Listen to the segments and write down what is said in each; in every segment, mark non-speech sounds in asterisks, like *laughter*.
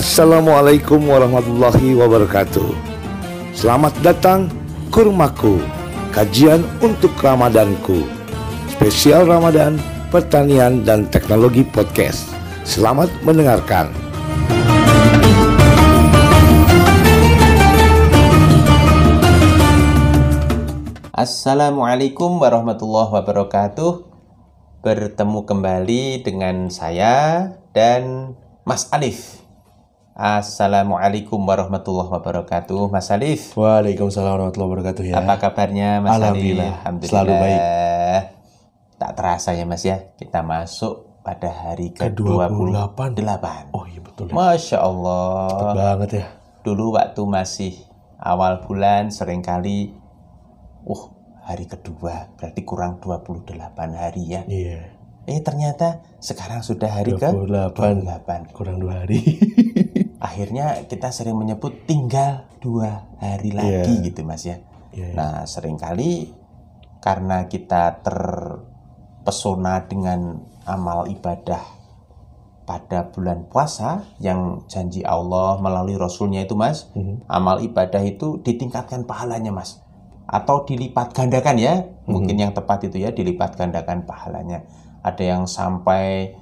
Assalamualaikum warahmatullahi wabarakatuh. Selamat datang Kurmaku, kajian untuk Ramadanku. Spesial Ramadan, pertanian dan teknologi podcast. Selamat mendengarkan. Assalamualaikum warahmatullahi wabarakatuh. Bertemu kembali dengan saya dan Mas Alif. Assalamualaikum warahmatullahi wabarakatuh, Mas Alif. Waalaikumsalam warahmatullahi wabarakatuh ya. Apa kabarnya, Mas Alhamdulillah. Alif? Alhamdulillah. Selalu baik. Tak terasa ya, Mas ya. Kita masuk pada hari Ke ke-28. 28. Oh iya betul ya. Masya Cepet Allah. banget ya. Dulu waktu masih awal bulan sering kali, uh, hari kedua berarti kurang 28 hari ya. Iya. Eh ternyata sekarang sudah hari ke 28. 28. Kurang dua hari. Akhirnya kita sering menyebut tinggal dua hari lagi Iya. gitu mas ya. Iya, iya. Nah sering kali karena kita terpesona dengan amal ibadah pada bulan puasa yang janji Allah melalui Rasulnya itu mas, Mhm. amal ibadah itu ditingkatkan pahalanya mas atau dilipat gandakan ya mungkin yang tepat itu ya dilipat gandakan pahalanya ada yang sampai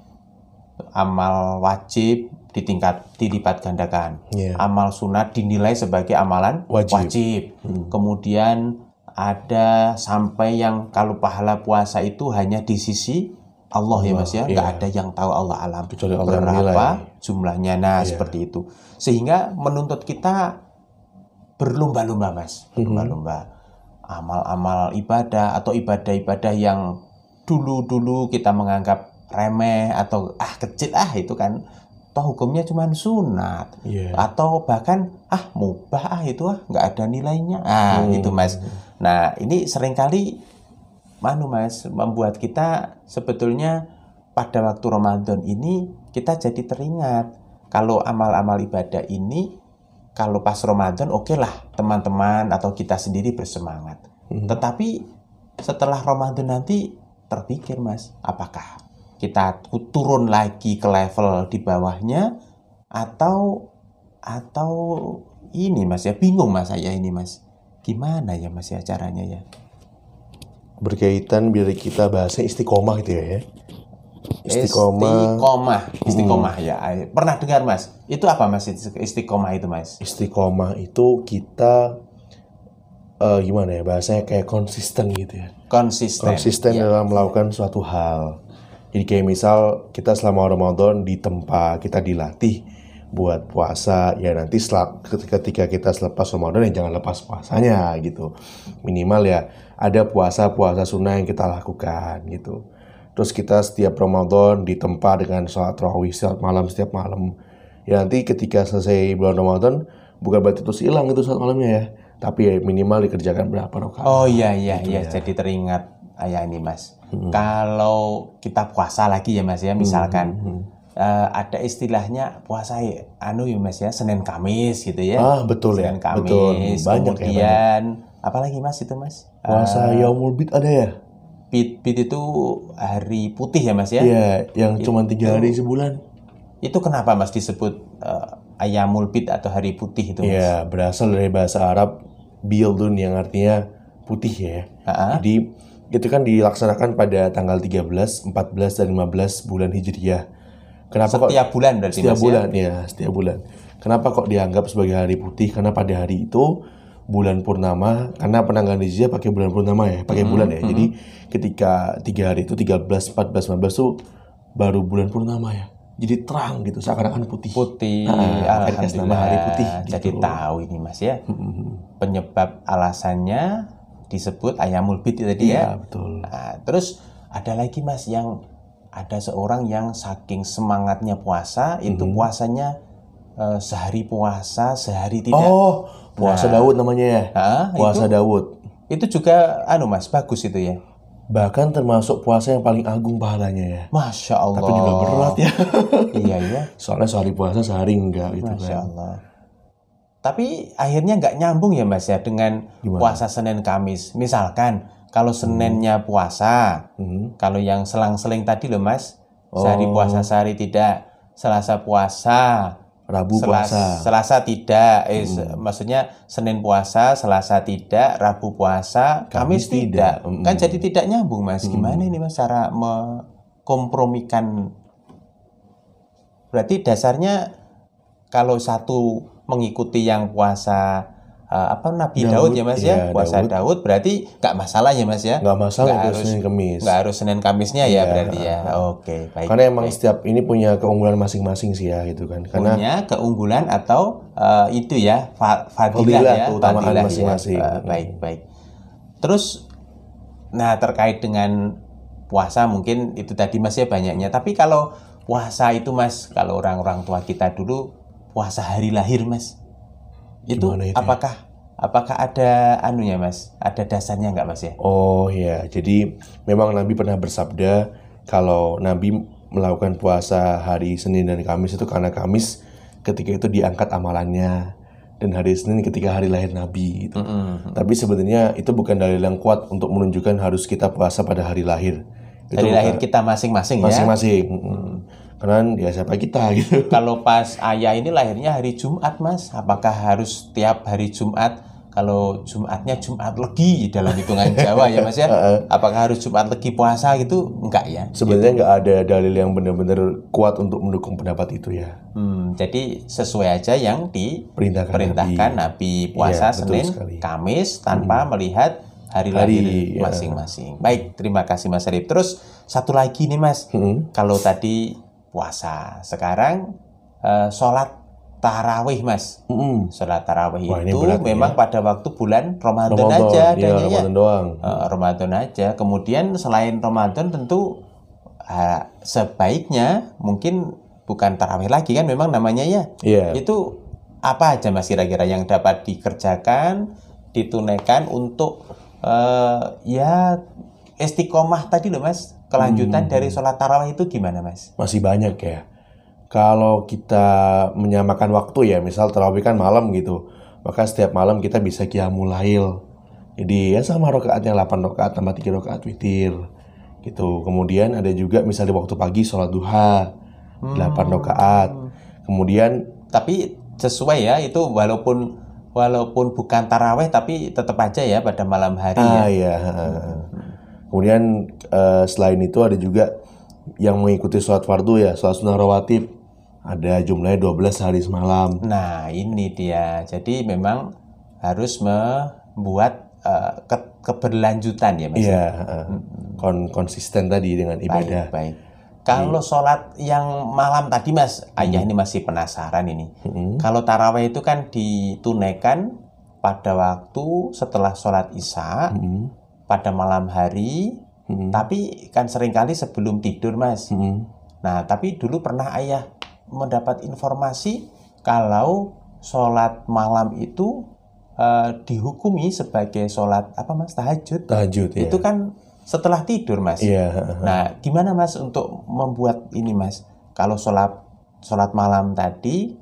amal wajib ditingkat dilipat gandakan. Iya. amal sunat dinilai sebagai amalan Wajib. kemudian ada sampai yang kalau pahala puasa itu hanya di sisi Allah ya mas ya. iya. nggak ada yang tahu Allah alam. Kecuali Allah berapa jumlahnya. Nah Iya. seperti itu. Sehingga menuntut kita berlomba-lomba mas. Mhm. berlomba-lomba. Amal-amal ibadah atau ibadah-ibadah yang dulu-dulu kita menganggap remeh atau ah kecil ah itu kan toh hukumnya cuma sunat Iya. atau bahkan ah mubah ah itu ah nggak ada nilainya ah Hmm. itu mas nah ini sering kali manu mas membuat kita sebetulnya pada waktu Ramadan ini kita jadi teringat kalau amal-amal ibadah ini kalau pas Ramadan oke lah teman-teman atau kita sendiri bersemangat Mhm. tetapi setelah Ramadan nanti terpikir mas apakah kita turun lagi ke level di bawahnya atau atau ini mas ya bingung mas saya ini mas gimana ya mas ya caranya ya Berkaitan bila kita bahasnya istiqomah gitu ya. ya. Istiqomah. istiqomah istiqomah ya pernah dengar mas itu apa mas istiqomah itu mas Istiqomah itu kita eh, gimana ya bahasanya kayak konsisten gitu ya. konsisten konsisten Ya. dalam melakukan suatu hal. Jadi kayak misal kita selama Ramadan ditempa, kita dilatih buat puasa, ya nanti setelah, ketika kita selepas Ramadan ya jangan lepas puasanya gitu. Minimal ya ada puasa-puasa sunnah yang kita lakukan gitu. Terus kita setiap Ramadan ditempa dengan sholat tarawih setiap malam setiap malam. Ya nanti ketika selesai bulan Ramadan bukan berarti terus hilang itu sholat malamnya ya. Tapi ya minimal dikerjakan berapa rakaat. Oh iya iya Gitu iya ya. jadi teringat ayah ini mas. Kalau kita puasa lagi ya mas ya misalkan Hmm. eh, ada istilahnya puasa ya, anu ya mas ya Senin Kamis gitu ya. Ah, betul ya. Senin Kamis. Betul. Banyak ya, kemudian apalagi mas itu mas? Puasa Eh, Yaumul Bid ada ya? Bid Bid itu hari putih ya mas ya. Iya, yang cuma tiga hari sebulan. Itu kenapa mas disebut eh, Ayamul Bid atau hari putih itu mas? Iya, berasal dari bahasa Arab bildun yang artinya putih ya. Ha-ha. Jadi itu kan dilaksanakan pada tanggal 13, 14 dan 15 bulan Hijriah. Kenapa kok Setiap bulan berarti setiap ya? bulan ya, setiap bulan. Kenapa kok dianggap sebagai hari putih? Karena pada hari itu bulan purnama, karena penanggalan Hijriah pakai bulan purnama ya, pakai bulan ya. Jadi ketika tiga hari itu 13, 14, 15 tuh baru bulan purnama ya. Jadi terang gitu, seakan-akan putih. Putih, Ah, akan dikasih nama hari putih, Jadi gitu. tahu ini mas ya. Mm-mm. penyebab alasannya disebut ayamul bid tadi Iya, ya. betul. Nah, terus ada lagi mas yang ada seorang yang saking semangatnya puasa itu Mhm. puasanya eh, sehari puasa sehari tidak. Oh, puasa Daud namanya ya. Hah? Puasa itu, Daud. itu juga anu mas bagus itu ya. Bahkan termasuk puasa yang paling agung pahalanya ya. Masya Allah. Tapi juga berat ya. iya iya. *laughs* Soalnya sehari puasa sehari enggak gitu Masya kan. Allah. Tapi akhirnya nggak nyambung ya Mas ya dengan Gimana? puasa Senin Kamis. Misalkan kalau Seninnya puasa, Hmm. kalau yang selang-seling tadi loh Mas, sehari Oh. puasa sehari tidak, Selasa puasa, Rabu Selas- puasa. Selasa tidak, eh, se- maksudnya Senin puasa, Selasa tidak, Rabu puasa, Kamis, Kamis tidak. tidak. Mm. Kan jadi tidak nyambung, Mas. Gimana ini Mas cara mengkompromikan? Berarti dasarnya kalau satu mengikuti yang puasa eh, apa Nabi Daud, Daud, ya Mas iya, ya, puasa Daud. Daud, berarti nggak masalah ya Mas ya? Nggak masalah itu harus- Senin Kemis. Nggak harus Senin Kamisnya ya Iya. berarti ya. Oke, baik. Karena emang baik. setiap ini punya keunggulan masing-masing sih ya gitu kan. Karena punya keunggulan atau eh, itu ya fa- fadilah, Fadilah, ya keutamaan ya. masing-masing. Eh, baik baik terus nah terkait dengan puasa mungkin itu tadi mas ya banyaknya tapi kalau puasa itu mas kalau orang-orang tua kita dulu puasa hari lahir mas itu, itu ya? apakah apakah ada anunya mas ada dasarnya nggak mas ya Oh ya, jadi memang Nabi pernah bersabda kalau Nabi melakukan puasa hari Senin dan Kamis itu karena Kamis ketika itu diangkat amalannya dan hari Senin ketika hari lahir Nabi gitu. Mm-mm. Tapi sebenarnya itu bukan dalil yang kuat untuk menunjukkan harus kita puasa pada hari lahir. Itu hari lahir kita masing-masing ya masing-masing. Mm. Karena ya siapa kita *laughs* gitu. Kalau pas ayah ini lahirnya hari Jumat, Mas. Apakah harus tiap hari Jumat? Kalau Jumatnya Jumat Legi dalam hitungan Jawa ya, Mas ya. *laughs* Apakah harus Jumat Legi puasa gitu? Enggak ya. Sebenarnya nggak ada dalil yang benar-benar kuat untuk mendukung pendapat itu ya. Hmm, jadi sesuai aja yang Perintahkan diperintahkan Nabi, puasa Iya, betul Senin, sekali. Hmm. Kamis tanpa melihat hari, Hari, lahir ya. masing-masing. Baik, terima kasih Mas Arif. Terus satu lagi nih Mas. Mm. Kalau tadi puasa, sekarang eh, sholat tarawih Mas. Mm-mm. Sholat tarawih Wah, itu berat memang pada waktu bulan Ramadan, Ramadan, aja iya, adanya ya. Ramadan doang. Eh, Ramadan aja. Kemudian selain Ramadan tentu eh, sebaiknya mungkin bukan tarawih lagi kan memang namanya ya. Iya. Itu apa aja Mas kira-kira yang dapat dikerjakan, ditunaikan untuk eh, ya istiqomah tadi loh Mas. Kelanjutan Hmm. dari sholat tarawih itu gimana Mas? masih banyak ya. Kalau kita menyamakan waktu ya, misal terawih kan malam gitu, maka setiap malam kita bisa qiyamul lail. Jadi ya sama rokaatnya 8 rokaat tambah 3 rokaat witir. Gitu. Kemudian ada juga misalnya waktu pagi sholat duha 8 rokaat. Kemudian Tapi sesuai ya itu walaupun walaupun bukan taraweh tapi tetap aja ya pada malam hari ya. ah ya. Kemudian eh, selain itu ada juga yang mengikuti sholat fardu ya, sholat sunnah rawatib. Ada jumlahnya 12 hari semalam. Nah, ini dia. Jadi memang harus membuat eh, ke- keberlanjutan ya, Mas. Iya, heeh. kon konsisten tadi dengan ibadah. Baik, baik. Kalau sholat yang malam tadi, Mas, ayah ini masih penasaran ini. Mm-mm. Kalau taraweh itu kan ditunaikan pada waktu setelah sholat isya, Mm-mm. Pada malam hari, Mm-mm. tapi kan sering kali sebelum tidur, Mas. Mm-mm. Nah, tapi dulu pernah ayah mendapat informasi kalau sholat malam itu eh, dihukumi sebagai sholat apa mas tahajud. Tahajud ya. Itu kan setelah tidur mas. Iya. Nah, gimana mas untuk membuat ini mas? Kalau sholat sholat malam tadi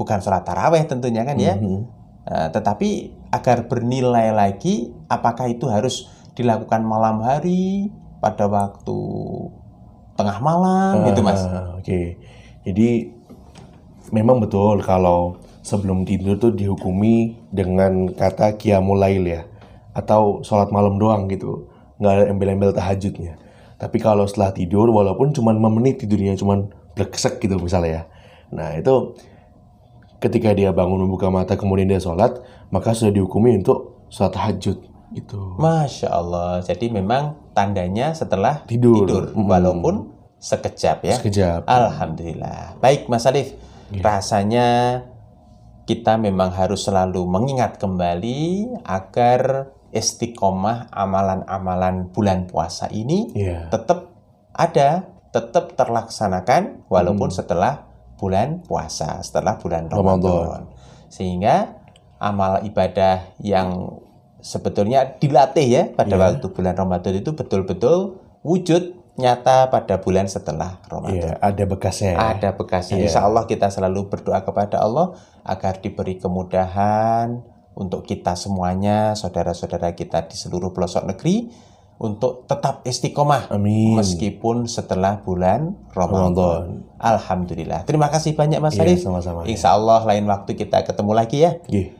bukan sholat taraweh tentunya kan ya, Mhm. Eh, tetapi agar bernilai lagi, apakah itu harus dilakukan malam hari pada waktu tengah malam gitu mas? Ah, Oke. Jadi memang betul kalau sebelum tidur tuh dihukumi dengan kata qiyamul lail ya atau sholat malam doang gitu. Nggak ada embel-embel tahajudnya. Tapi kalau setelah tidur walaupun cuma 5 menit tidurnya cuma bleksek gitu misalnya ya. Nah, itu ketika dia bangun membuka mata kemudian dia sholat, maka sudah dihukumi untuk sholat tahajud gitu. Masya Allah. Jadi memang tandanya setelah Tidur. Mm. walaupun sekejap ya. Sekejap. Alhamdulillah. Baik Mas Alif, Iya. rasanya kita memang harus selalu mengingat kembali agar istiqomah amalan-amalan bulan puasa ini Iya. tetap ada, tetap terlaksanakan walaupun setelah bulan puasa, setelah bulan Ramadan. Ramadan. Sehingga amal ibadah yang sebetulnya dilatih ya pada Iya. waktu bulan Ramadan itu betul-betul wujud nyata pada bulan setelah Ramadan. Iya, ada bekasnya ya. Ada bekasnya. Iya. Insya Allah kita selalu berdoa kepada Allah agar diberi kemudahan untuk kita semuanya, saudara-saudara kita di seluruh pelosok negeri, untuk tetap istiqomah Amin. meskipun setelah bulan Ramadan. Ramadan. Alhamdulillah. Terima kasih banyak Mas Iya, Arif. sama-sama. Insya Allah lain waktu kita ketemu lagi ya. Nggih.